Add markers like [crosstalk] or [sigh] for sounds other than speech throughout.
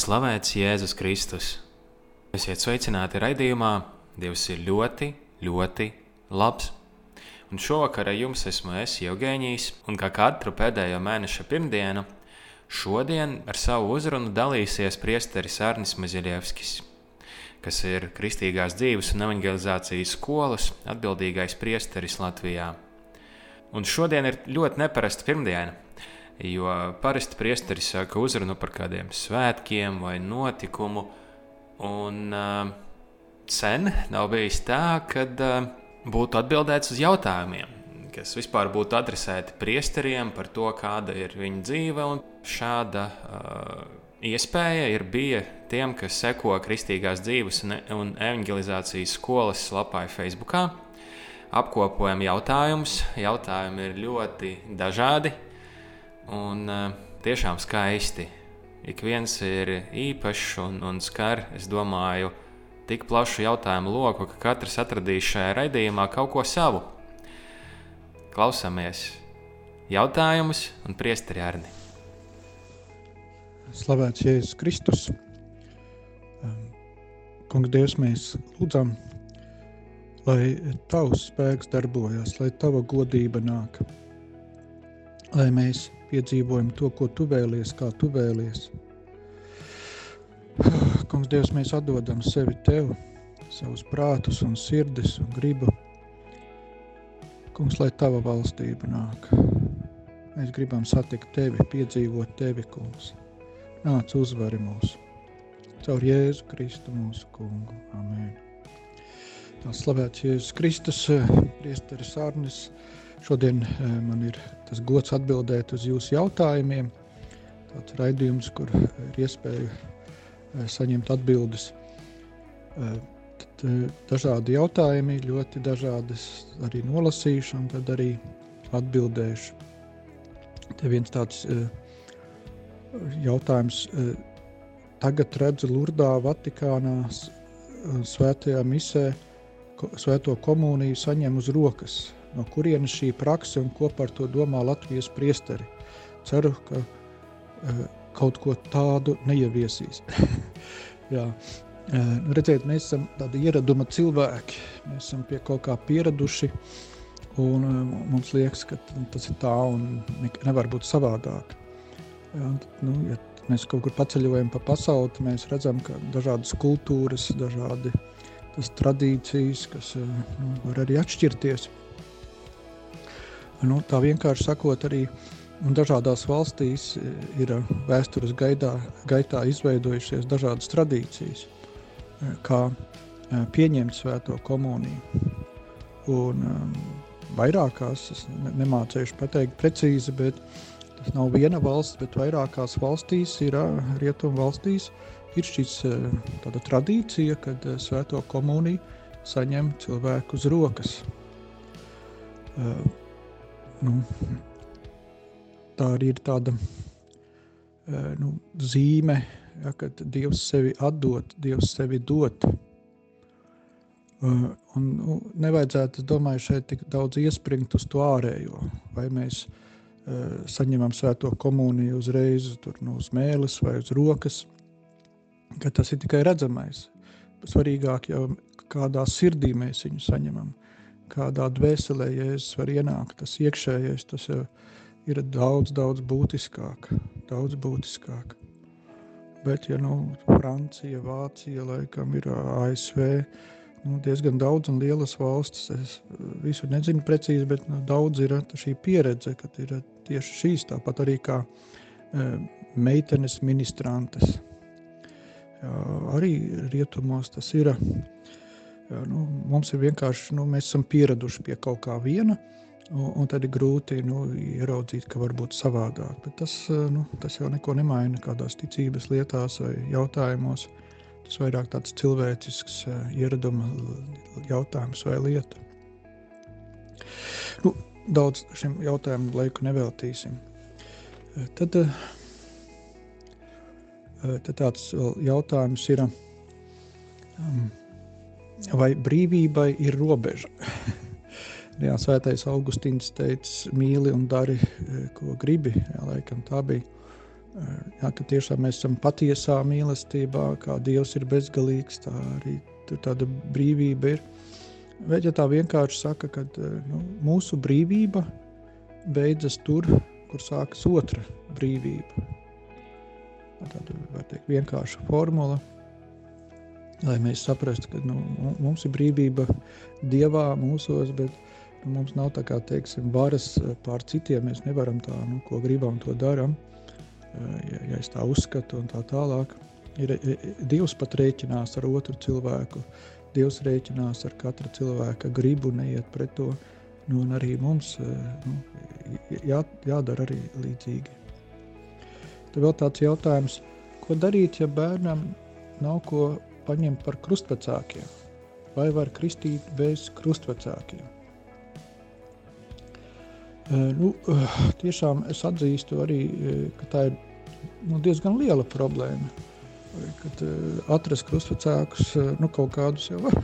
Slavēts Jēzus Kristus! Esiet sveicināti raidījumā, Dievs ir ļoti, ļoti labs. Un šovakar ar jums esmu es, Jevģēnijas, un kā katru pēdējo mēneša pirmdienu, šodien ar savu uzrunu dalīsies priesteris Arnis Maziļevskis, kas ir Kristīgās dzīves un evanģelizācijas skolas atbildīgais priesteris Latvijā. Un šodien ir ļoti neparasta pirmdiena. Jo parasti priesteris saka uzrunu par kādiem svētkiem vai notikumu, un uh, sen nav bijis tā, ka uh, būtu atbildēts uz jautājumiem, kas vispār būtu adresēti priesteriem par to, kāda ir viņa dzīve. Šāda uh, iespēja ir bija tiem, kas seko Kristīgās dzīves un evanģelizācijas skolas lapai Facebook. Apkopojam jautājumus. Jautājumi ir ļoti dažādi un uh, tiešām skaisti. Ik viens ir īpašs un, un skar, es domāju, tik plašu jautājumu loku, ka katrs atradīs šajā raidījumā kaut ko savu. Klausāmies jautājumus un priesteri Arni. Slavēts Jēzus Kristus. Kungs, Dievs, mēs lūdzam, lai Tavs spēks darbojas, lai Tava godība nāk, lai mēs piedzīvojam to, ko tu vēlies, kā tu vēlies. Kungs, Dievs, mēs atdodam sevi Tev, savus prātus un sirdis un gribu. Kungs, lai Tava valstība nāk. Mēs gribam satikt Tevi, piedzīvot Tevi, Kungs. Nāc uzvari mūs. Caur Jēzu Kristu mūsu kungu. Amen. Tā slavēts Jēzus Kristus, priesteris Arnis, Šodien eh, man ir tas gods atbildēt uz jūsu jautājumiem. Tāds raidījums, kur ir iespēja eh, saņemt atbildes. Eh, tad dažādi jautājumi, ļoti dažādas arī nolasīšu, un tad arī atbildēšu. Te viens tāds jautājums. Tagad redzu Lurdā, Vatikānā, svētajā misē, svēto komuniju saņem uz rokas no kurienes šī prakse un ko par to domā Latvijas priesteri. Ceru, ka uh, kaut ko tādu neieviesīs. [laughs] Jā. Uh, redziet, mēs esam tādi ieraduma cilvēki, mēs esam pie kaut kā pieraduši, un uh, mums liekas, ka tas ir tā un nevar būt savādāk. Jā, nu, ja mēs kaut kur paceļojam pa pasauli, mēs redzam, ka dažādas kultūras, dažādi tradīcijas, kas nu, var arī atšķirties. Nu, tā vienkārši sakot, arī dažādās valstīs e, ir vēstures gaidā, gaitā izveidojušies dažādas tradīcijas, e, kā e, pieņemt svēto komuniju. Un vairākās, es nemācīšu pateikt precīzi, bet tas nav viena valsts, bet vairākās valstīs ir, rietumu valstīs, ir šis tāda tradīcija, kad svēto komuniju saņem cilvēku uz rokas nu, tā arī ir tāda nu, zīme, ja, kad Dievs sevi atdod, Dievs sevi dot. Un, nu, nevajadzētu, es domāju, šeit tik daudz iespringt uz to ārējo. Vai mēs uh, saņemam svēto komuniju uzreiz tur, nu, uz mēles vai uz rokas, ka tas ir tikai redzamais. Svarīgāk jau kādā sirdī mēs viņu saņemam kādā dvēselē Jēzus var ienākt, tas iekšējais, tas jau ir daudz, daudz būtiskāk, daudz būtiskāk. Bet, ja nu, Francija, Vācija, laikam ir ASV, nu, diezgan daudz un lielas valstis, es visu nezinu precīzi, bet nu, daudz ir šī pieredze, kad ir tieši šīs, tāpat arī kā meitenes ministrantes. Jā, arī rietumos tas ir, Jā, nu, mums ir vienkārši, nu, mēs esam pieraduši pie kaut kā viena, Un, un tad ir grūti nu, ieraudzīt, ka var būt savādāk. Bet tas, nu, tas jau neko nemaina kādās ticības lietās vai jautājumos. Tas vairāk tāds cilvēcisks ieraduma jautājums vai lieta. Nu, daudz šim jautājumam laiku neveltīsim. Tad, tad tāds jautājums ir, vai brīvībai ir robeža? [laughs] Jā, svētais Augustīns teica, mīli un dari, e, ko gribi. Jā, laikam tā bija. E, jā, ka tiešām mēs esam patiesā mīlestībā, kā Dievs ir bezgalīgs, tā arī tāda brīvība ir. Bet, ja tā vienkārši saka, ka e, nu, mūsu brīvība beidzas tur, kur sākas otra brīvība. Tāda var teikt vienkārša formula, lai mēs saprastu, ka nu, mums ir brīvība Dievā mūsos, bet Mums nav tā kā teiksim, varas eh, pār citiem. Mēs nevaram tā, nu, ko gribam, to darām. Eh, ja, ja es tā uzskatu, un tā tālāk. Ir, Dievs pat rēķinās ar otru cilvēku. Dievs rēķinās ar katra cilvēka gribu neiet pret to. Nu, un arī mums eh, nu, jā, jādara arī līdzīgi. Tad vēl tāds jautājums, ko darīt, ja bērnam nav ko paņemt par krustvecākiem? Vai var kristīt bez krustvecākiem? Nu, tiešām es atzīstu arī, ka tā ir nu, diezgan liela problēma. Kad atrast krustvecākus, nu, kaut kādus jau var.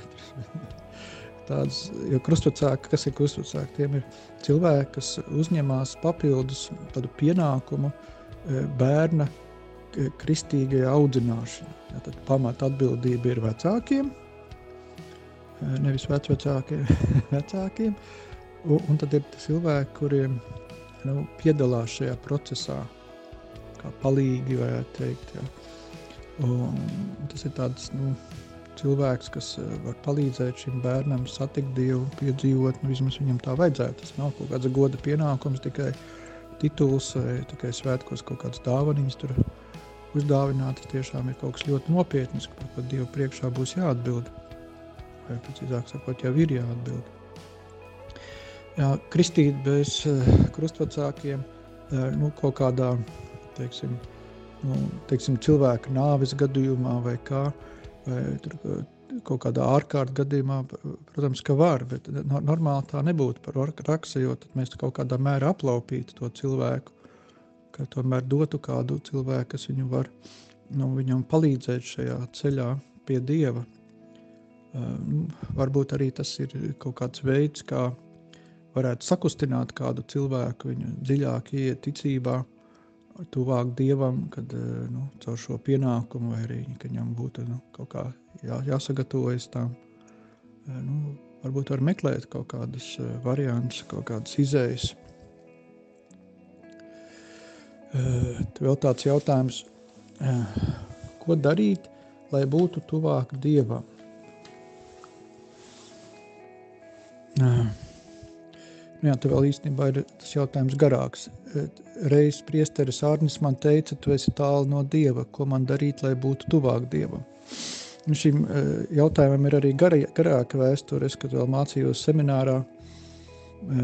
[laughs] Tāds, jo krustvecāki, kas ir krustvecāki, tiem ir cilvēki, kas uzņemās papildus tādu pienākumu bērna kristīgajā audzināšanā. Tad pamata atbildība ir vecākiem, nevis vecvecākiem, [laughs] vecākiem, Un, un tad ir cilvēki, kuriem nu, piedalās šajā procesā, kā palīgi, varētu teikt. Ja. Un, tas ir tāds nu, cilvēks, kas eh, var palīdzēt šim bērnam satikt Dievu, piedzīvot, nu, vismaz viņam tā vajadzētu. Tas nav kaut kāds goda pienākums, tikai tituls vai tikai svētkos kaut kādas dāvaniņas tur uzdāvināt. Tas tiešām ir kaut kas ļoti nopietns, par ko Dievu priekšā būs jāatbild. Vai precīzāk sakot, jau ir jāatbild jā, kristīt bez uh, krustvecākiem, uh, nu, kaut kādā, teiksim, nu, teiksim, cilvēka nāves gadījumā vai kā, vai tur, kaut kādā ārkārtas gadījumā, protams, ka var, bet normāli tā nebūtu par raksa, jo tad mēs kaut kādā mērā aplaupītu to cilvēku, ka tomēr dotu kādu cilvēku, kas viņu var, nu, viņam palīdzēt šajā ceļā pie Dieva. Uh, varbūt arī tas ir kaut kāds veids, kā varētu sakustināt kādu cilvēku, viņu dziļāk iet ticībā, tuvāk dievam, kad nu, caur šo pienākumu, vai arī viņam būtu nu, kaut kā jā, jāsagatavojas. Eh, nu, varbūt var meklēt kaut kādas variantus, kaut kādas izējas. Vēl tāds jautājums, ko darīt, lai būtu tuvāk dievam? Uh. Nu, jā, tur vēl īstenībā ir tas jautājums garāks. Reiz priesteris Ārnis man teica, tu esi tālu no Dieva, ko man darīt, lai būtu tuvāk Dievam. Un nu, šim jautājumam ir arī gar, garāka vēsture. Kad vēl mācījos seminārā,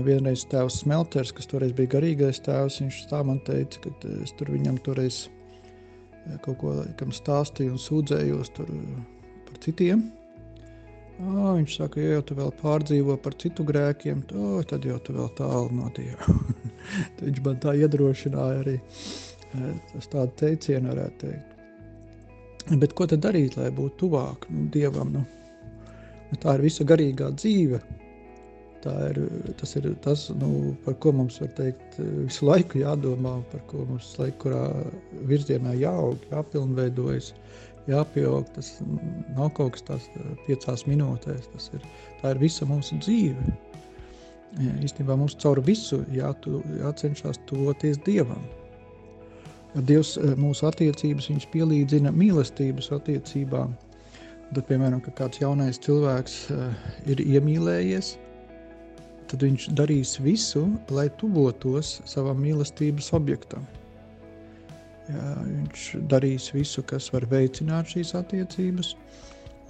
vienreiz tēvs Smelters, kas toreiz bija garīgais tēvs, viņš tā man teica, ka es tur viņam toreiz e, kaut ko stāstīju un sūdzējos par citiem. Oh, viņš saka, ja jau tu vēl pārdzīvo par citu grēkiem, to, tad jau tu vēl tālu no Dieva. [laughs] viņš man tā iedrošināja arī. Tas tādu teicienu varētu teikt. Bet ko tad darīt, lai būtu tuvāk nu, Dievam? Nu, nu, tā ir visa garīgā dzīve. Tā ir, tas ir tas, nu, par ko mums var teikt, visu laiku jādomā, par ko mums laiku, kurā virzienā jāaug, jāpilnveidojas. Jāpieaug. Tas nav kaut kas tāds eh, piecās minūtēs. Tas ir, ir visa mūsu dzīve. Īstenībā mums caur visu jātu, jācenšas tuvoties Dievam. Dievs eh, mūsu attiecības pielīdzina mīlestības attiecībām. Tad, piemēram, kad kāds jaunais cilvēks uh, ir iemīlējies, tad viņš darīs visu, lai tuvotos savam mīlestības objektam. Jā, viņš darīs visu, kas var veicināt šīs attiecības.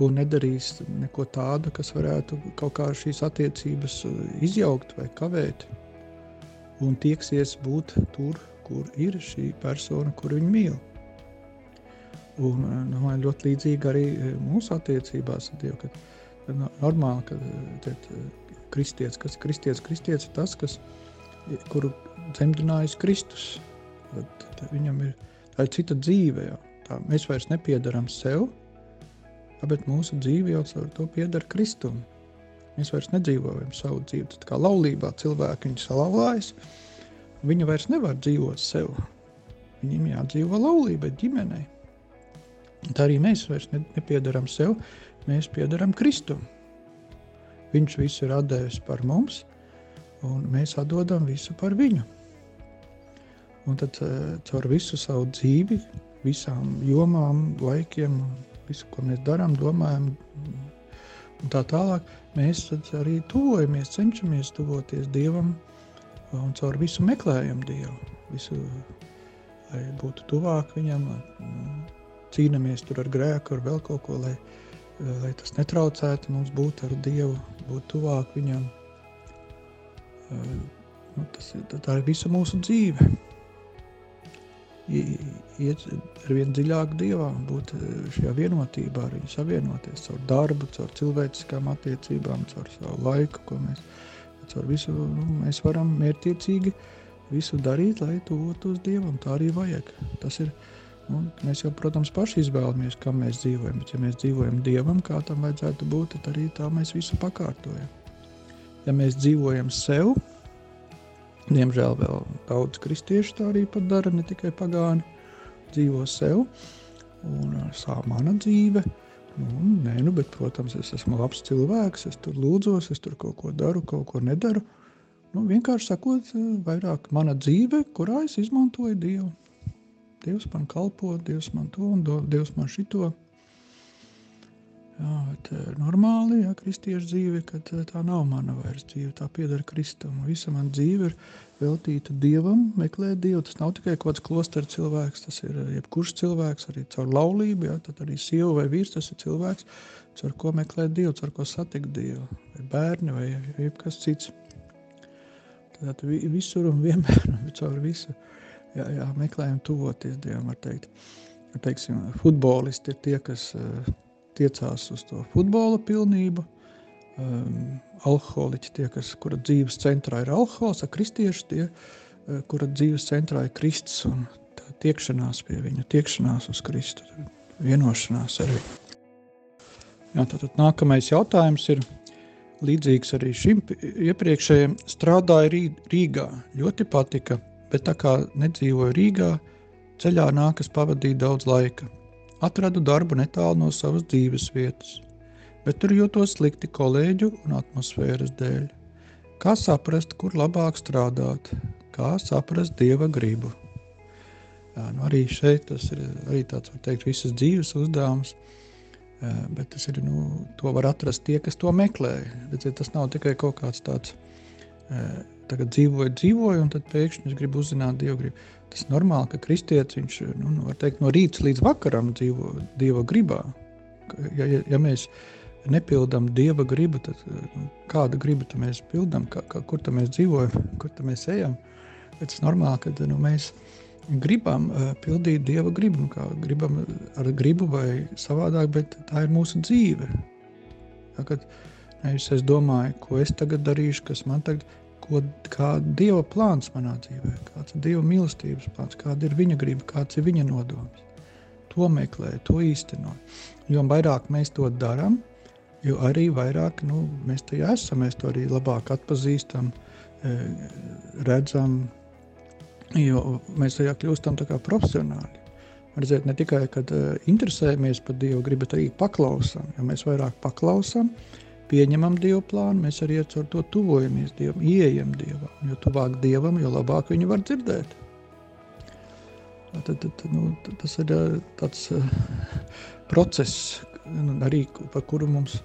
un nedarīs neko tādu, kas varētu kaut kā šīs attiecības uh, izjaukt vai kavēt. Un tieksies būt tur, kur ir šī persona, kur viņu mīl. Un, uh, nu, ļoti līdzīgi arī uh, mūsu attiecībās ar Dievu. Normāli, ka tiet, kristietis, kas kristietis, kristietis ir tas, kas, kuru dzemdinājis Kristus. Tad, tad viņam ir, tā ir cita dzīve. Jā. Tā, mēs vairs nepiedaram sev, bet mūsu dzīve jau ar to pieder Kristum. Mēs vairs nedzīvojam savu dzīvi. Tad kā laulībā cilvēki viņu salauzājas, viņi vairs nevar dzīvot sev. Viņiem jādzīvo laulībai, ģimenei. Tā arī mēs vairs ne, nepiedaram sev, mēs piedaram Kristum. Viņš visu ir devis par mums, un mēs atdodam visu par viņu. Un tad eh, caur visu savu dzīvi, visām jomām, laikiem, visu, ko mēs darām, domājam, un tā tālāk, mēs arī tuvojamies, cenšamies tuvoties Dievam un caur visu meklējam Dievu. Visu, lai būtu tuvāk viņam, cīnāmies tur ar grēku, ar vēl kaut ko, lai, lai tas netraucētu mums būt ar Dievu, būt tuvāk viņam. Nu, tas, tā ir visa mūsu dzīve iet ar vien dziļāk dievā, būt e, šajā vienotībā, ar viņu savienoties caur darbu, caur cilvēciskām attiecībām, caur savu laiku, ko mēs, caur visu, nu, mēs varam mērķiecīgi visu darīt, lai tuvotos dievam. Tā arī vajag. Tas ir, nu, mēs jau, protams, paši izvēlamies, kam mēs dzīvojam, bet ja mēs dzīvojam dievam, kā tam vajadzētu būt, tad arī tā mēs visu pakārtojam. Ja mēs dzīvojam sev, Diemžēl vēl daudz kristiešu tā arī dara, ne tikai pagāni. Dzīvo sev, un sāp mana dzīve. Nu, nē, nu, bet, protams, es esmu labs cilvēks, es tur lūdzos, es tur kaut ko daru, kaut ko nedaru. Nu, vienkārši sakot, vairāk mana dzīve, kurā es izmantoju Dievu. Dievs man kalpo, Dievs man to un Dievs man šito. Jā, bet eh, normāli, ja kristiešu dzīve, kad eh, tā nav mana vairs dzīve, tā pieder Kristum. Visa man dzīve ir veltīta Dievam, meklēt Dievu. Tas nav tikai kaut kāds klosteru cilvēks, tas ir eh, jebkurš cilvēks, arī caur laulību, ja, tad arī sieva vai vīrs, tas ir cilvēks, caur ko meklēt Dievu, caur ko satikt Dievu, vai bērni, vai jebkas cits. Tad visur un vienmēr, un caur visu, jā, jā, meklējam tuvoties Dievam, var teikt. Teiksim, futbolisti ir tie, kas uh, tiecās uz to futbola pilnību. Um, alkoholiķi, tie, kas, kura dzīves centrā ir alkohols, kristieši, tie, uh, kura dzīves centrā ir Kristus un tiekšanās pie viņa, tiekšanās uz Kristu, vienošanās ar viņu. Jā, tātad nākamais jautājums ir līdzīgs arī šim iepriekšējiem. Strādāju Rīgā, ļoti patika, bet tā kā nedzīvoju Rīgā, ceļā nākas pavadīt daudz laika – Atradu darbu netālu no savas dzīves vietas, bet tur jūtos slikti kolēģu un atmosfēras dēļ. Kā saprast, kur labāk strādāt, kā saprast dieva gribu? Jā, nu arī šeit tas ir arī tāds, var teikt, visas dzīves uzdevums, bet tas ir, nu, to var atrast tie, kas to meklē. Redziet, tas nav tikai kaut kāds tāds, tagad dzīvoju, dzīvoju, un tad pēkšņi es gribu uzzināt dievu gribu. Tas ir normāli, ka kristietis viņš nu, nu teikt, no rīta līdz vakaram dzīvo dieva gribā. Ja, ja, ja mēs nepildām dieva gribu, tad nu, kāda griba mēs pildām, kā, kā, kur mēs dzīvojam, kur mēs ejam. Tas ir normāli, ka nu, mēs gribam uh, pildīt dieva gribu, nu, gribam ar gribu vai savādāk, bet tā ir mūsu dzīve. Ja, kad, nevis es domāju, ko es tagad darīšu, kas man tagad ir ko, kā Dieva plāns manā dzīvē, kāds ir Dieva mīlestības plāns, kāda ir Viņa griba, kāds ir Viņa nodoms. To meklē, to īstenot. Jo vairāk mēs to darām, jo arī vairāk nu, mēs tajā esam, mēs to arī labāk atpazīstam, e, redzam, jo mēs tajā kļūstam profesionāli. Redzēt, ne tikai kad, uh, interesējamies par Dievu, bet arī paklausām. Ja mēs vairāk paklausām, pieņemam Dieva plānu, mēs arī ar to tuvojamies Dievam, ieejam Dievam. Jo tuvāk Dievam, jo labāk viņu var dzirdēt. Tad, tad, nu, tas ir tāds uh, process, nu, arī par kuru mums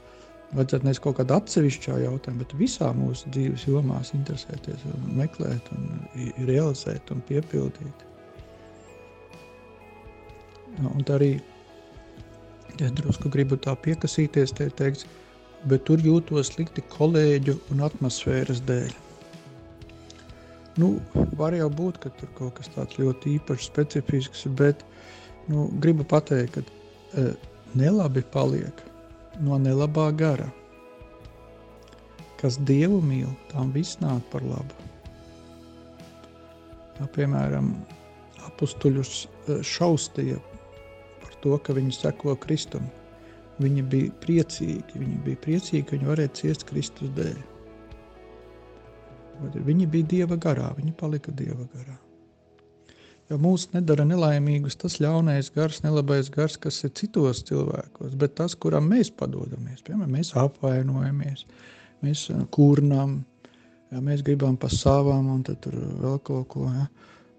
vajadzētu nevis kaut kādā atsevišķā jautājumā, bet visā mūsu dzīves jomās interesēties, un meklēt, un realizēt un piepildīt. Un tā arī ja drusku gribu tā piekasīties, te teikts, bet tur jūtos slikti kolēģu un atmosfēras dēļ. Nu, var jau būt, ka tur kaut kas tāds ļoti īpašs, specifisks, bet nu, gribu pateikt, ka e, nelabi paliek no nelabā gara. Kas Dievu mīl, tam viss nāk par labu. Ja, piemēram, apstuļus e, šaustīja par to, ka viņi seko Kristum. Viņi bija priecīgi, viņi bija priecīgi, ka viņi varēja ciest Kristus dēļ. Viņi bija Dieva garā, viņi palika Dieva garā. Jo mūs nedara nelaimīgus tas ļaunais gars, nelabais gars, kas ir citos cilvēkos, bet tas, kuram mēs padodamies. Piemēram, mēs apvainojamies, mēs kurnam, ja mēs gribam pa savām un tad tur vēl kaut ko. Ja.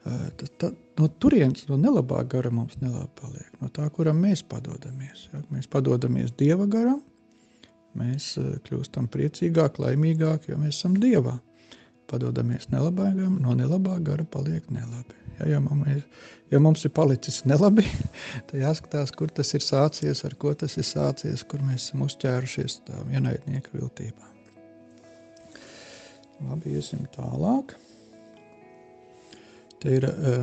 Tad, tad, no turienes, no nelabā gara mums nelabi paliek. No tā, kuram mēs padodamies. Ja. Mēs padodamies Dieva garam, mēs kļūstam priecīgāk, laimīgāk, jo mēs esam Dievā padodamies nelabākam, no nelabā gara paliek nelabi. Ja, ja, mums, ja mums ir palicis nelabi, [laughs] tad jāskatās, kur tas ir sācies, ar ko tas ir sācies, kur mēs esam uzķērušies tā vienaidnieka viltībā. Labi, iesim tālāk. Te ir uh,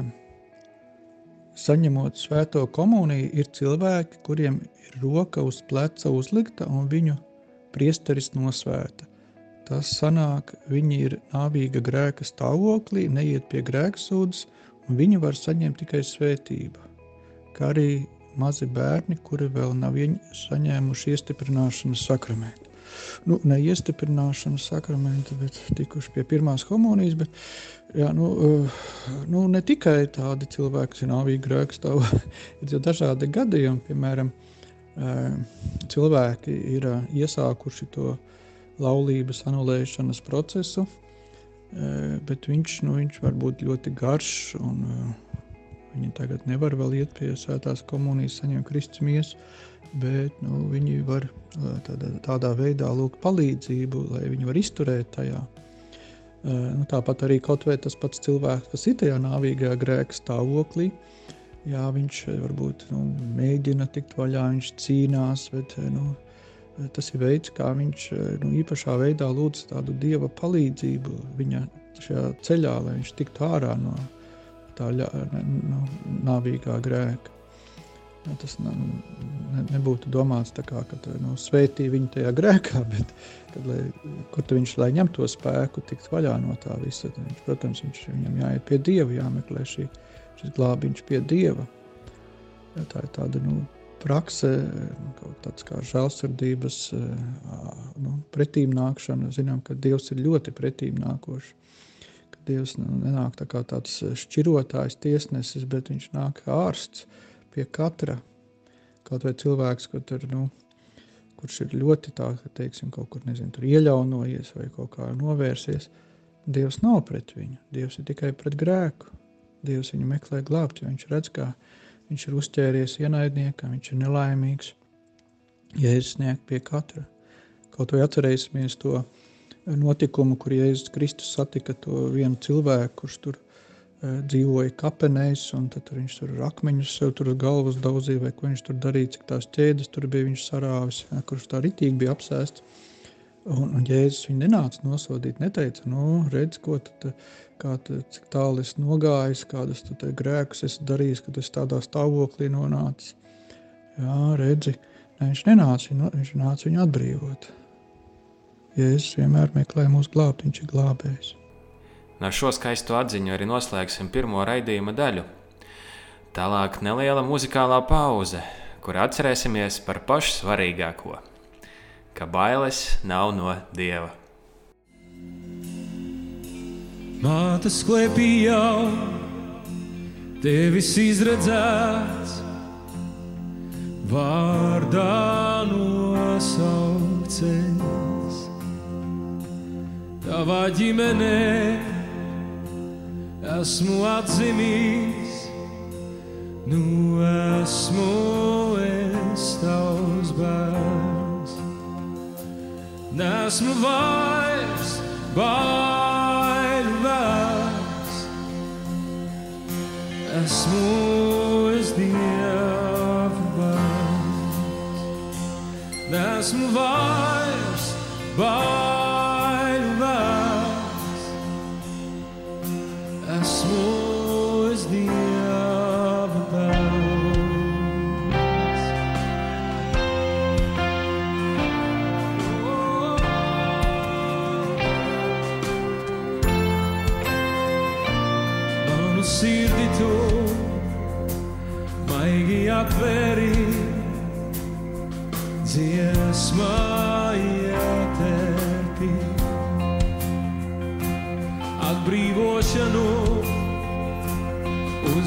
saņemot svēto komuniju, ir cilvēki, kuriem ir roka uz pleca uzlikta un viņu priesteris nosvēta. Tas sanāk, viņi ir nāvīga grēka stāvoklī, neiet pie grēka sūdzes, un viņi var saņemt tikai svētību. Kā arī mazi bērni, kuri vēl nav saņēmuši iestiprināšanas sakramentu. Nu, ne iestiprināšanas sakramentu, bet tikuši pie pirmās komunijas. Bet, jā, nu, uh, nu, ne tikai tādi cilvēki, kas ir nāvīgi grēks, ir [laughs] dažādi gadījumi. Piemēram, uh, cilvēki ir uh, iesākuši to laulības anulēšanas procesu, eh, bet viņš, nu, viņš var būt ļoti garš un eh, viņi tagad nevar vēl iet pie svētās komunijas, saņemt Kristus miesu, bet nu, viņi var tādā, tādā veidā lūgt palīdzību, lai viņi var izturēt tajā. Nu, tāpat arī kaut vai tas pats cilvēks, kas ir tajā nāvīgajā grēka stāvoklī, jā, viņš varbūt nu, mēģina tikt vaļā, viņš cīnās, bet nu, tas ir veids, kā viņš nu, īpašā veidā lūdz tādu dieva palīdzību viņa šajā ceļā, lai viņš tiktu ārā no tā no nāvīgā grēka. Tas ne, ne, nebūtu domāts tā kā, ka nu, svētī viņu tajā grēkā, [laughs] bet kad, lai, kur viņš lai ņem to spēku, tikt vaļā no tā visa. Viņš, protams, viņš, viņam jāiet pie Dieva, jāmeklē šī, šis glābiņš pie Dieva. Ja, tā ir tāda nu, prakse, kaut tāds kā žēlsirdības nu, pretīm nākšana. Zinām, ka Dievs ir ļoti pretīm nākošs. Dievs nu, nenāk tā kā tāds šķirotājs, tiesnesis, bet viņš nāk ārsts pie katra. Kaut vai cilvēks, kur tur, nu, kurš ir ļoti tā, ka, teiksim, kaut kur, nezinu, tur ieļaunojies vai kaut kā novērsies, Dievs nav pret viņu. Dievs ir tikai pret grēku. Dievs viņu meklē glābt, jo viņš redz, kā Viņš ir uzķēries ienaidniekam, viņš ir nelaimīgs. Jēzus sniegt pie katra. Kaut vai atcerēsimies to notikumu, kur Jēzus Kristus satika to vienu cilvēku, kurš tur uh, dzīvoja kapenēs, un tad viņš tur akmeņus sev tur uz galvas daudzīja, vai ko viņš tur darīja, cik tās ķēdes tur bija viņš sarāvis, ja, kurš tā ritīgi bija apsēsts. Un, un Jēzus viņu nenāca nosodīt, neteica, nu, redz, ko tad kā te, cik tālu es nogājis, kādus grēkus esmu darījis, kad es tādā stāvoklī nonācis. Jā, redzi, ne, viņš nenāca, viņš nāca viņu atbrīvot. Jēzus vienmēr meklē mūsu glābt, viņš ir glābējs. Ar šo skaisto atziņu arī noslēgsim pirmo raidījuma daļu. Tālāk neliela muzikālā pauze, kur atcerēsimies par pašu svarīgāko - ka bailes nav no dieva. Mātes klēpī jau tevis izredzēts, vārdā nosaukts. Tavā ģimenē esmu atzimis, nu esmu es tavs bērns. Nesmu vairs baiļu vērts, esmu es Dieva bērns. Nesmu vairs baiļu vērts.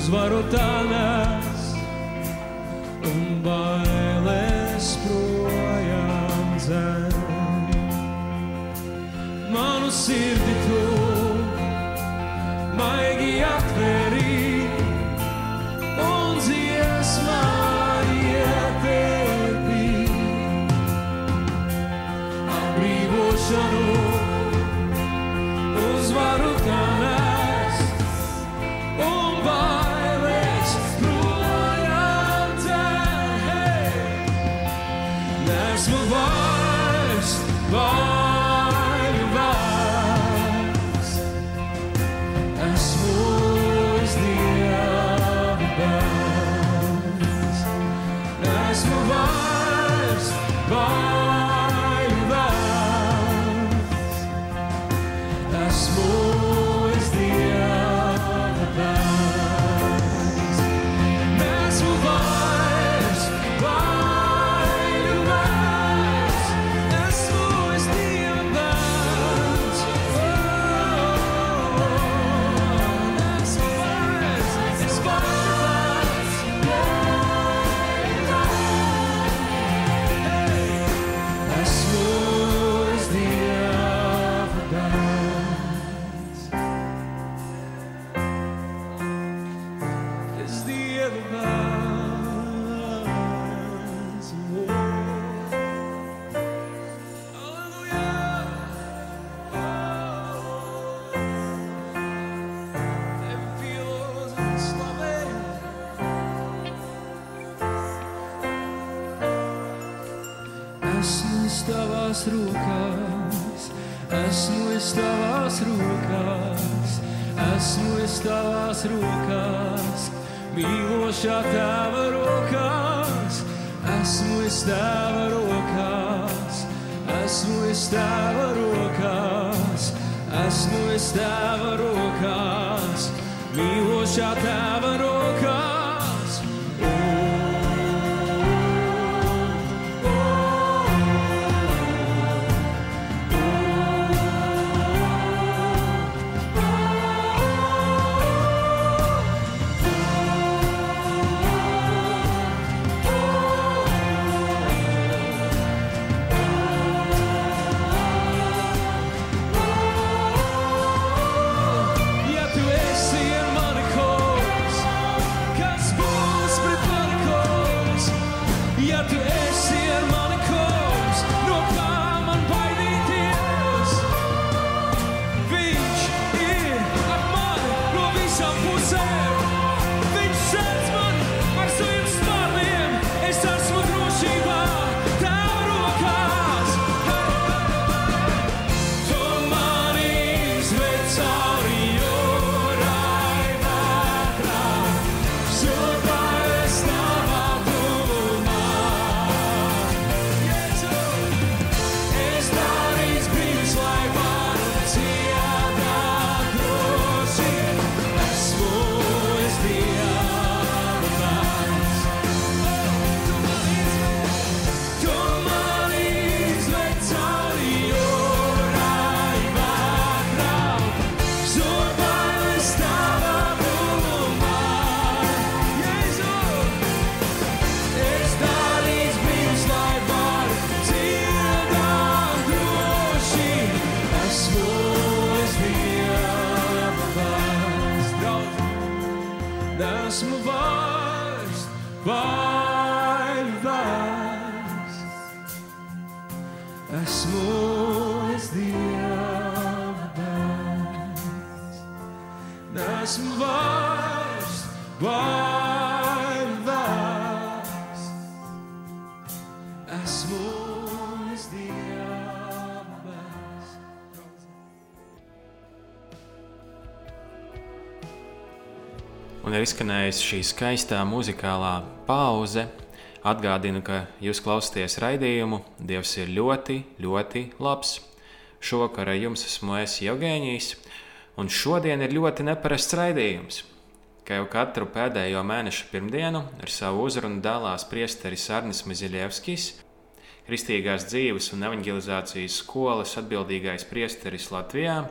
воротами. Esmu es tavās rokās, esmu es tavās rokās, esmu es tavās rokās, mīlošā tava rokās, esmu es tava rokās, esmu es tava rokās, esmu es tava rokās, mīlošā tava rokās. Un ir izskanējusi šī skaistā muzikālā pauze. Atgādinu, ka jūs klausāties raidījumu Dievs ir ļoti, ļoti labs. Šovakar ar jums esmu es Jevgēnijs, un šodien ir ļoti neparasts raidījums. Kā jau katru pēdējo mēneša pirmdienu ar savu uzrunu dalās priesteris Arnis Miziļevskis, Kristīgās dzīves un evanģelizācijas skolas atbildīgais priesteris Latvijā,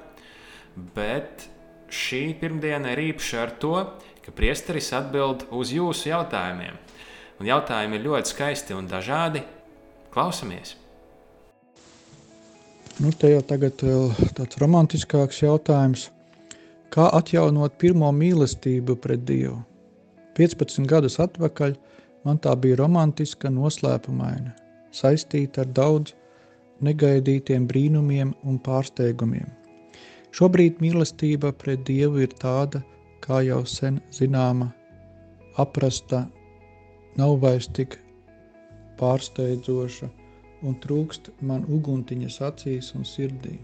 bet šī pirmdiena ir īpaša ar to, ka priesteris atbild uz jūsu jautājumiem. Un jautājumi ir ļoti skaisti un dažādi. Klausamies! Nu, te jau tagad vēl tāds romantiskāks jautājums. Kā atjaunot pirmo mīlestību pret Dievu? 15 gadus atpakaļ man tā bija romantiska, noslēpumaina, saistīta ar daudz negaidītiem brīnumiem un pārsteigumiem. Šobrīd mīlestība pret Dievu ir tāda, kā jau sen zināma, aprasta, nav vairs tik pārsteidzoša un trūkst man uguntiņas acīs un sirdī.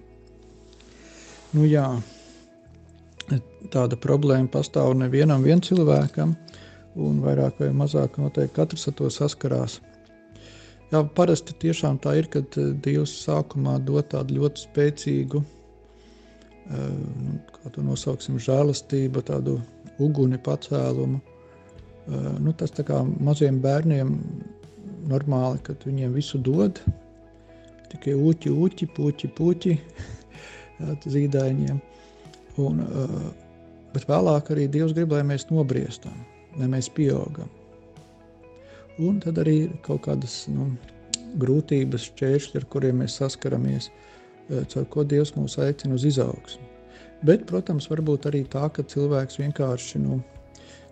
Nu jā, tāda problēma pastāv nevienam vien cilvēkam, un vairāk vai mazāk noteikti katrs ar to saskarās. Jā, parasti tiešām tā ir, kad Dievs sākumā dod tādu ļoti spēcīgu Nu, kā to nosauksim, žēlastība, tādu uguni pacēlumu. Nu, tas kā maziem bērniem normāli, kad viņiem visu dod, tikai uķi, uķi, puķi, puķi [laughs] zīdaiņiem. Un, bet vēlāk arī Dievs grib, lai mēs nobriestam, lai mēs pieaugam. Un tad arī ir kaut kādas nu, grūtības, šķēršļi, ar kuriem mēs saskaramies. Uh, Eh, caur ko Dievs mūs aicina uz izaugsmu. Bet, protams, varbūt arī tā, ka cilvēks vienkārši nu,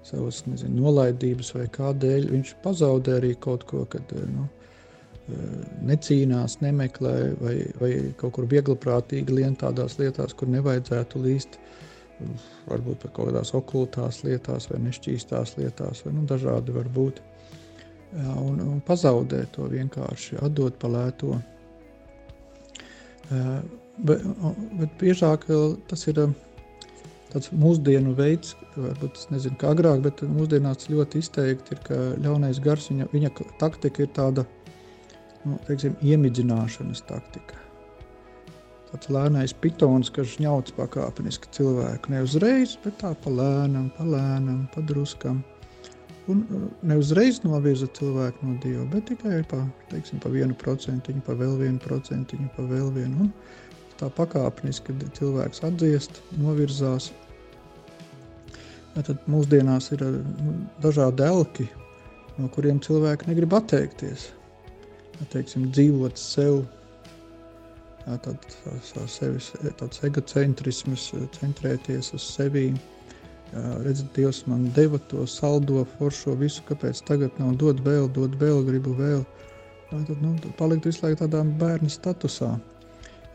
savas nezinu, nolaidības vai kādēļ viņš pazaudē arī kaut ko, kad eh, nu, eh, necīnās, nemeklē vai, vai kaut kur viegliprātīgi lien tādās lietās, kur nevajadzētu līst. Varbūt par kaut kādās okultās lietās vai nešķīstās lietās, vai nu, dažādi var būt. Un, un pazaudē to vienkārši, atdot pa lēto. Bet, bet biežāk tas ir tāds mūsdienu veids, varbūt tas nezinu, kā agrāk, bet mūsdienās ļoti izteikti ir, ka ļaunais gars, viņa, viņa taktika ir tāda, nu, teiksim, iemidzināšanas taktika. Tāds lēnais pitons, kas ņauts pakāpeniski cilvēku. Ne uzreiz, bet tā pa lēnam, pa lēnam, pa druskam. Un ne uzreiz novirza cilvēku no Dieva, bet tikai pa, teiksim, pa vienu procentiņu, pa vēl vienu procentiņu, pa vēl vienu. Un tā pakāpeniski, kad cilvēks atdziest, novirzās. Ja tad mūsdienās ir nu, dažādi elki, no kuriem cilvēki negrib atteikties. Ja, teiksim, dzīvot sev, ja, tad, sevis, tāds egocentrisms, centrēties uz sevīm redziet, Dievs man deva to saldo, foršo visu, kāpēc tagad nav dod vēl, dod vēl, gribu vēl. Tad nu, palikt visu laiku tādā bērna statusā.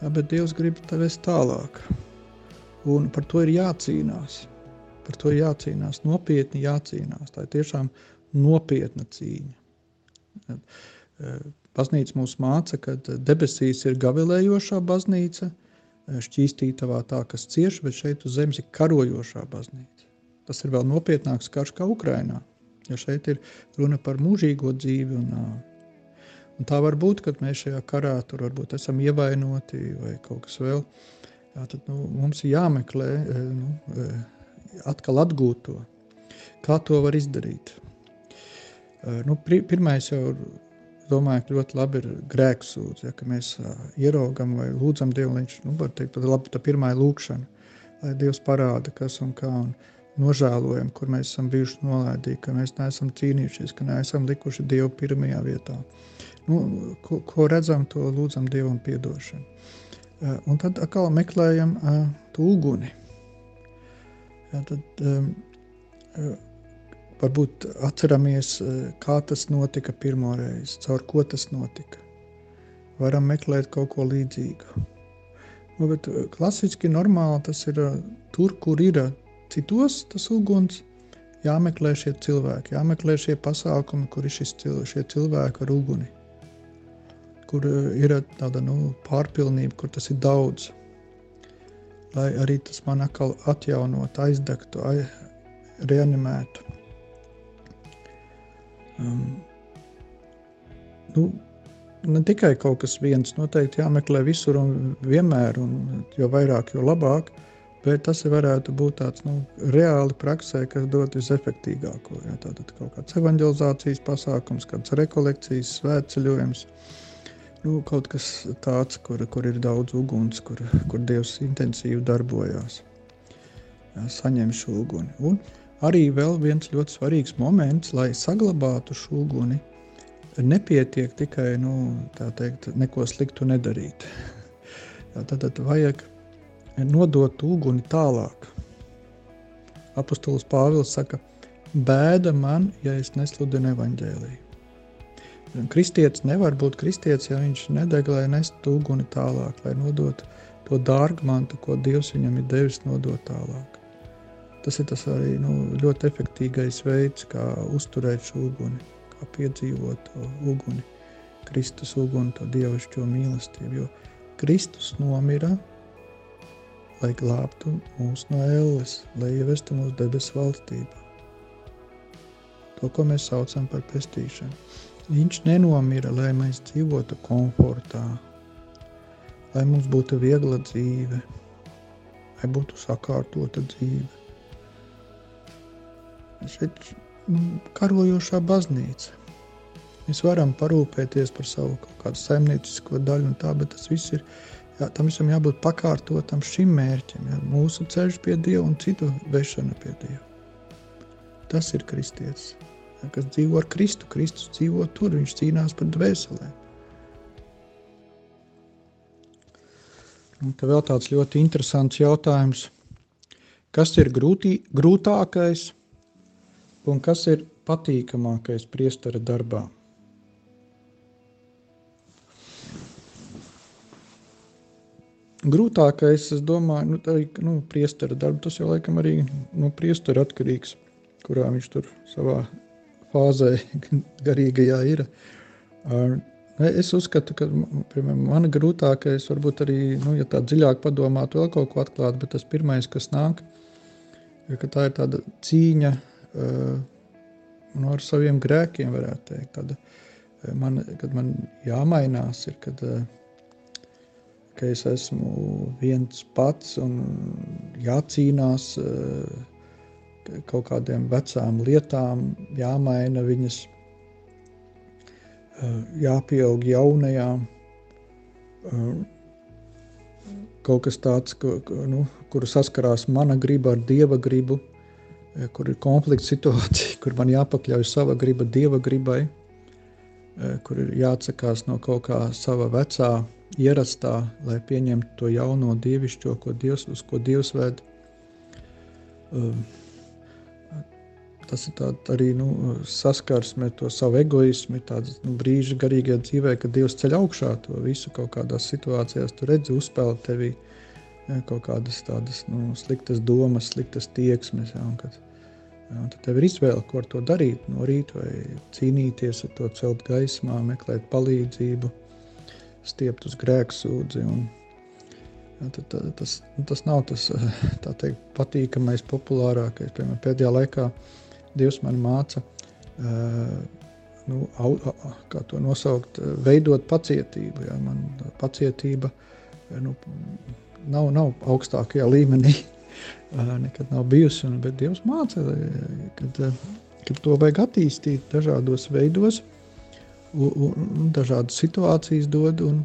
Jā, bet Dievs grib tev vest tālāk. Un par to ir jācīnās. Par to ir jācīnās, nopietni jācīnās. Tā ir tiešām nopietna cīņa. Baznīca mums māca, ka debesīs ir gavilējošā baznīca, šķīstītavā tā, kas cieš, bet šeit uz zemes ir karojošā baznīca. Tas ir vēl nopietnāks karš kā Ukrainā. Ja šeit ir runa par mūžīgo dzīvi un nāvi. Un tā var būt, ka mēs šajā karā tur varbūt esam ievainoti vai kaut kas vēl. Jā, tad nu, mums ir jāmeklē, nu, atkal atgūt to. Kā to var izdarīt? Nu, pirmais jau domāju, ka ļoti labi ir grēksūdz, ja, ka mēs ieraugam vai lūdzam Dievu, viņš, nu, var teikt, labi, tā pirmā ir lūkšana, lai Dievs parāda, kas un kā. Un, nožēlojam, kur mēs esam bijuši nolaidīgi, ka mēs neesam cīnījušies, ka neesam likuši Dievu pirmajā vietā. Nu, ko, ko redzam, to lūdzam Dievam piedošanu. Uh, un tad atkal meklējam uh, to uguni. Ja, tad, um, varbūt atceramies, kā tas notika pirmo reizi, caur ko tas notika. Varam meklēt kaut ko līdzīgu. Nu, bet klasiski normāli tas ir tur, kur ir Citos tas uguns jāmeklē šie cilvēki, jāmeklē šie pasākumi, kur ir šis, šie cilvēki ar uguni, kur eh, ir tāda nu, pārpilnība, kur tas ir daudz. Lai arī tas man atkal atjaunot, aizdegtu, reanimētu. Um, nu, ne tikai kaut kas viens, noteikti jāmeklē visur un vienmēr, un jo vairāk, jo labāk, bet tas varētu būt tāds nu, reāli praksē, kas dod visefektīgāko. Ja, tātad kaut kāds evanģelizācijas pasākums, kāds rekolekcijas, svētceļojums, nu, kaut kas tāds, kur, kur ir daudz uguns, kur, kur Dievs intensīvi darbojās, ja, saņem šo uguni. Un arī vēl viens ļoti svarīgs moments, lai saglabātu šo uguni, nepietiek tikai nu, teikt, neko sliktu nedarīt. [laughs] Jā, tad, tad vajag nodot uguni tālāk. Apostols Pāvils saka, bēda man, ja es nesludinu evaņģēlīju. Kristietis nevar būt kristietis, ja viņš nedeg, lai nestu uguni tālāk, lai nodotu to dārgmantu, ko Dievs viņam ir devis nodot tālāk. Tas ir tas arī nu, ļoti efektīvais veids, kā uzturēt šo uguni, kā piedzīvot to uguni, Kristus uguni, to dievišķo mīlestību. Jo Kristus nomira lai glābtu mūs no elles, lai ievestu mūsu debesu valstībā. To, ko mēs saucam par pestīšanu. Viņš nenomira, lai mēs dzīvotu komfortā, lai mums būtu viegla dzīve, lai būtu sakārtota dzīve. Šeit nu, karojošā baznīca. Mēs varam parūpēties par savu kaut kādu saimniecisko daļu un tā, bet tas viss ir Jā, tam visam jābūt pakārtotam šim mērķim, jā, mūsu ceļš pie Dieva un citu vešana pie Dieva. Tas ir kristietis, jā, kas dzīvo ar Kristu. Kristus dzīvo tur, viņš cīnās par dvēselēm. Un te vēl tāds ļoti interesants jautājums. Kas ir grūtī, grūtākais un kas ir patīkamākais priestara darbā? Grūtākais, es domāju, nu, arī nu, priestera darbu. Tas jau laikam arī no priestera atkarīgs, kurā viņš tur savā fāzē [laughs] garīgajā ir. Es uzskatu, ka piemēram, man grūtākais varbūt arī, nu, ja tā dziļāk padomāt, vēl kaut ko atklāt, bet tas pirmais, kas nāk, ka tā ir tāda cīņa nu, ar saviem grēkiem, varētu teikt. Tāda, man, kad man jāmainās, ir, kad uh, ka es esmu viens pats un jācīnās eh, kaut kādiem vecām lietām, jāmaina viņas, eh, jāpieaug jaunajām. Eh, kaut kas tāds, kur, nu, kur saskarās mana griba ar dieva gribu, kur ir konflikts situācija, [laughs] kur man jāpakļauj sava griba dieva gribai, kur ir jāatsakās no kaut kā sava vecā ierastā, lai pieņemtu to jauno dievišķo, ko Dievs, uz ko Dievs ved. Um, tas ir arī nu, saskarsme ar to savu egoismu, tāds nu, brīži garīgajā dzīvē, kad Dievs ceļ augšā to visu kaut kādās situācijās. Tu redzi, uzspēlēt tevī ja, kaut kādas tādas nu, sliktas domas, sliktas tieksmes. Ja, un kad, ja, un tad tev ir izvēle, ko ar to darīt no rīta, vai cīnīties ar to celt gaismā, meklēt palīdzību stiept uz grēksūdzi. Un, ja, tad, tad, tas, nu, tas nav tas [laughs] teikt, patīkamais, populārākais. Piemēram, pēdējā laikā Dievs man māca, uh, nu, au, kā to nosaukt, veidot pacietību. Ja, man pacietība nu, nav, nav augstākajā līmenī, [laughs] nekad nav bijusi. Bet Dievs māca, kad, kad to vajag attīstīt dažādos veidos un dažādas situācijas dod. Un,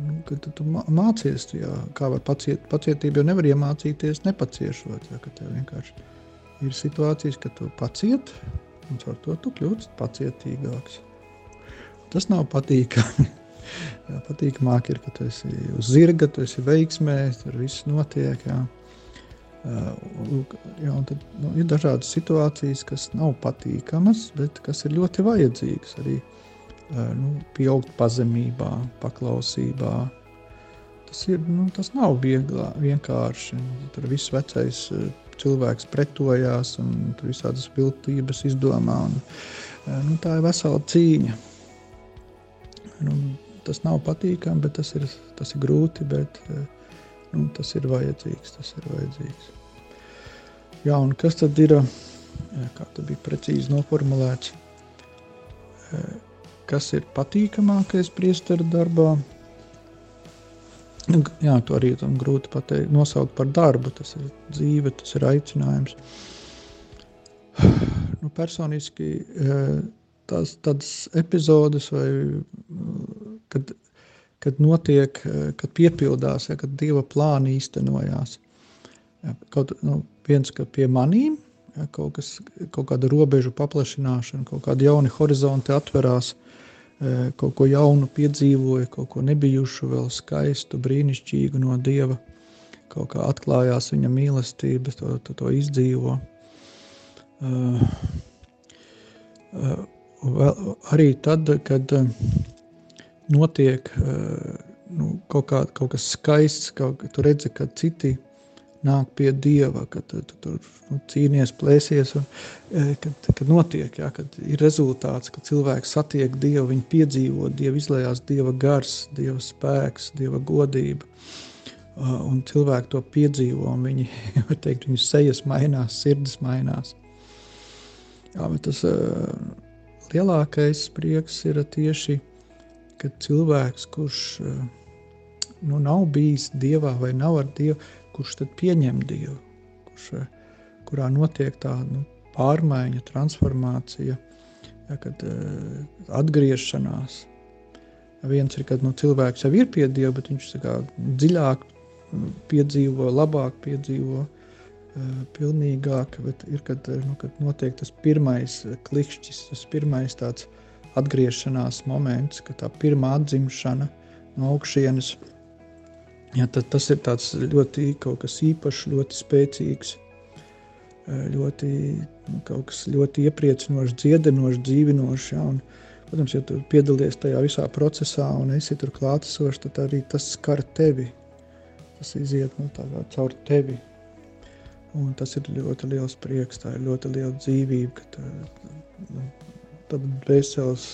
nu, kad tu mācies, jā, kā var paciet, pacietību, jo nevar iemācīties nepaciešot. Jā, tev vienkārši ir situācijas, kad tu paciet, un ar to tu kļūsi pacietīgāks. Tas nav patīkami. [laughs] Jā, patīkamāk ir, ka tu esi uz zirga, tu esi veiksmē, tur viss notiek. Jā. Uh, jā, tad, nu, ir dažādas situācijas, kas nav patīkamas, bet kas ir ļoti vajadzīgas arī uh, nu, pieaugt pazemībā, paklausībā. Tas, ir, nu, tas nav viegli, vienkārši. Tur viss vecais cilvēks pretojās un tur visādas viltības izdomā. Un, nu, tā ir vesela cīņa. Nu, tas nav patīkami, bet tas ir, tas ir grūti, bet nu, tas ir vajadzīgs. Tas ir vajadzīgs. Jā, un kas tad ir? kā tas bija precīzi noformulēts, kas ir patīkamākais priesteru darbā. Jā, to arī grūti pateikt, nosaukt par darbu. Tas ir dzīve, tas ir aicinājums. Nu, personiski tās tādas epizodes, vai, kad, kad notiek, kad piepildās, ja, kad dieva plāni īstenojās. Ja, kaut nu, viens, ka pie manīm ja, kaut, kas, kaut kāda robežu paplašināšana, kaut kāda jauna horizonti atverās, kaut ko jaunu piedzīvoja, kaut ko nebijušu, vēl skaistu, brīnišķīgu no dieva. Kaut kā atklājās viņa mīlestība, to, to, to izdzīvo. Uh, uh, vēl, arī tad, kad uh, notiek nu, kaut, kā, kaut kas skaists, kaut, tu redzi, ka citi nāk pie Dieva, kad tu tur nu, cīnies, plēsies, un uh, kad, kad notiek, jā, kad ir rezultāts, kad cilvēks satiek Dievu, viņi piedzīvo Dievu, izlējās Dieva gars, Dieva spēks, Dieva godība. Un cilvēki to piedzīvo, un viņi, [laughs] teikt, viņu sejas mainās, sirds mainās. Jā, bet tas uh, lielākais prieks ir tieši, kad cilvēks, kurš uh, nu, nav bijis dievā vai nav ar dievu, kurš tad pieņem dievu, kurš, uh, kurā notiek tā nu, pārmaiņa, transformācija, ja, kad uh, atgriešanās. Viens ir, kad nu, cilvēks jau ir pie dieva, bet viņš kā, dziļāk piedzīvo, labāk piedzīvo uh, pilnīgāk, bet ir, kad, nu, kad notiek tas pirmais klikšķis, tas pirmais tāds atgriešanās moments, kad tā pirmā atzimšana no augšienes, ja, tas ir ļoti kaut kas īpašs, ļoti spēcīgs, ļoti, nu, kaut kas ļoti iepriecinošs, dziedinošs, dzīvinošs, ja, un, protams, ja tu piedalies tajā visā procesā un esi tur klātesošs, tad arī tas skar tevi, tas iziet nu, tā caur tevi, Un tas ir ļoti liels prieks, tā ir ļoti liela dzīvība, ka tā, nu, tad dvēseles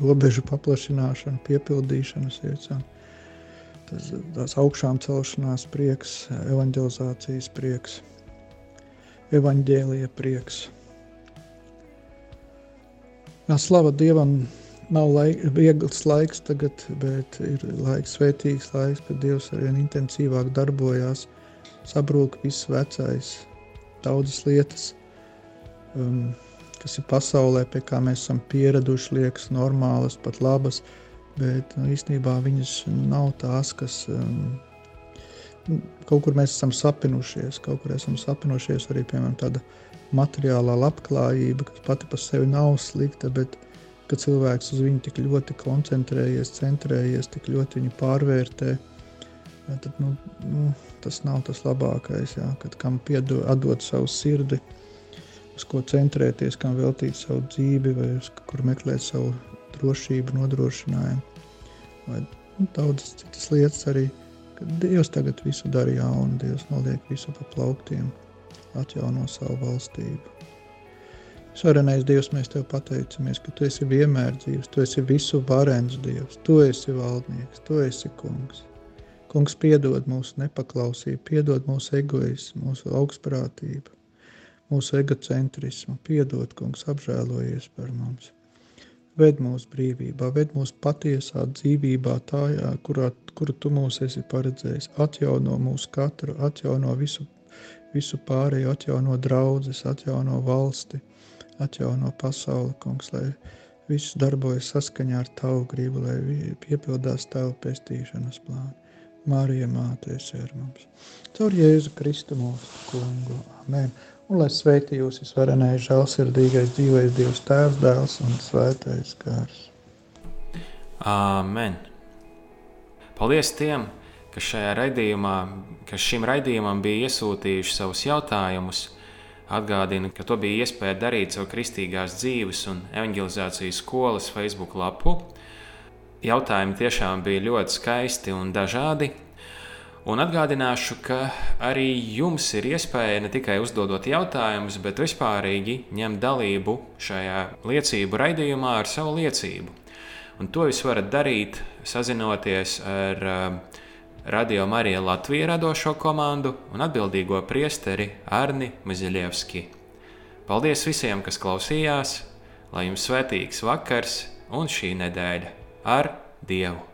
robežu paplašināšana, piepildīšana sirdsām. Tas, tās augšām celšanās prieks, evanģelizācijas prieks, evaņģēlija prieks. Jā, slava Dievam, nav laik, viegls laiks tagad, bet ir laiks, svētīgs laiks, kad Dievs arvien intensīvāk darbojās, sabrūk viss vecais, daudzas lietas, um, kas ir pasaulē, pie kā mēs esam pieraduši, liekas normālas, pat labas, bet nu, īstenībā viņas nav tās, kas um, kaut kur mēs esam sapinušies, kaut kur esam sapinušies arī, piemēram, tāda materiālā labklājība, kas pati par sevi nav slikta, bet ka cilvēks uz viņu tik ļoti koncentrējies, centrējies, tik ļoti viņu pārvērtē, ja, tad, nu, nu, tas nav tas labākais. Jā, kad kam piedod, atdot savu sirdi, uz ko centrēties, kam veltīt savu dzīvi, vai uz kur meklēt savu drošību, nodrošinājumu, vai nu, daudzas citas lietas arī. Dievs tagad visu dara jaunu, Dievs noliek visu pa plauktiem, atjauno savu valstību. Svarenais Dievs, mēs Tev pateicamies, ka Tu esi vienmēr dzīvs, Tu esi visu varens Dievs, Tu esi valdnieks, Tu esi kungs. Kungs piedod mūsu nepaklausību, piedod mūsu egoismu, mūsu augstprātību, mūsu egocentrismu. Piedod, kungs, apžēlojies par mums. Ved mūsu brīvībā, ved mūsu patiesā dzīvībā, tajā, kurā, kuru tu mūs esi paredzējis. Atjauno mūsu katru, atjauno visu, visu pārējo, atjauno draudzes, atjauno valsti, atjauno pasauli, kungs, lai viss darbojas saskaņā ar tavu gribu, lai piepildās tavu pestīšanas plānu. Marija Māte esi ar mums. Caur Jēzu Kristu mūsu kungu. Amen. Un lai sveitī jūs visvarenais, žēlsirdīgais, dzīvais Dievs Tēvs, Dēls un Svētais Gars. Amen. Paldies tiem, kas raidījumā, kas šim raidījumam bija iesūtījuši savus jautājumus. Atgādinu, ka to bija iespēja darīt caur Kristīgās dzīves un evanģelizācijas skolas Facebook lapu jautājumi tiešām bija ļoti skaisti un dažādi. Un atgādināšu, ka arī jums ir iespēja ne tikai uzdodot jautājumus, bet vispārīgi ņemt dalību šajā liecību raidījumā ar savu liecību. Un to jūs varat darīt, sazinoties ar uh, Radio Mariju Latviju radošo komandu un atbildīgo priesteri Arni Maziļevski. Paldies visiem, kas klausījās, lai jums svētīgs vakars un šī nedēļa ar Dievu!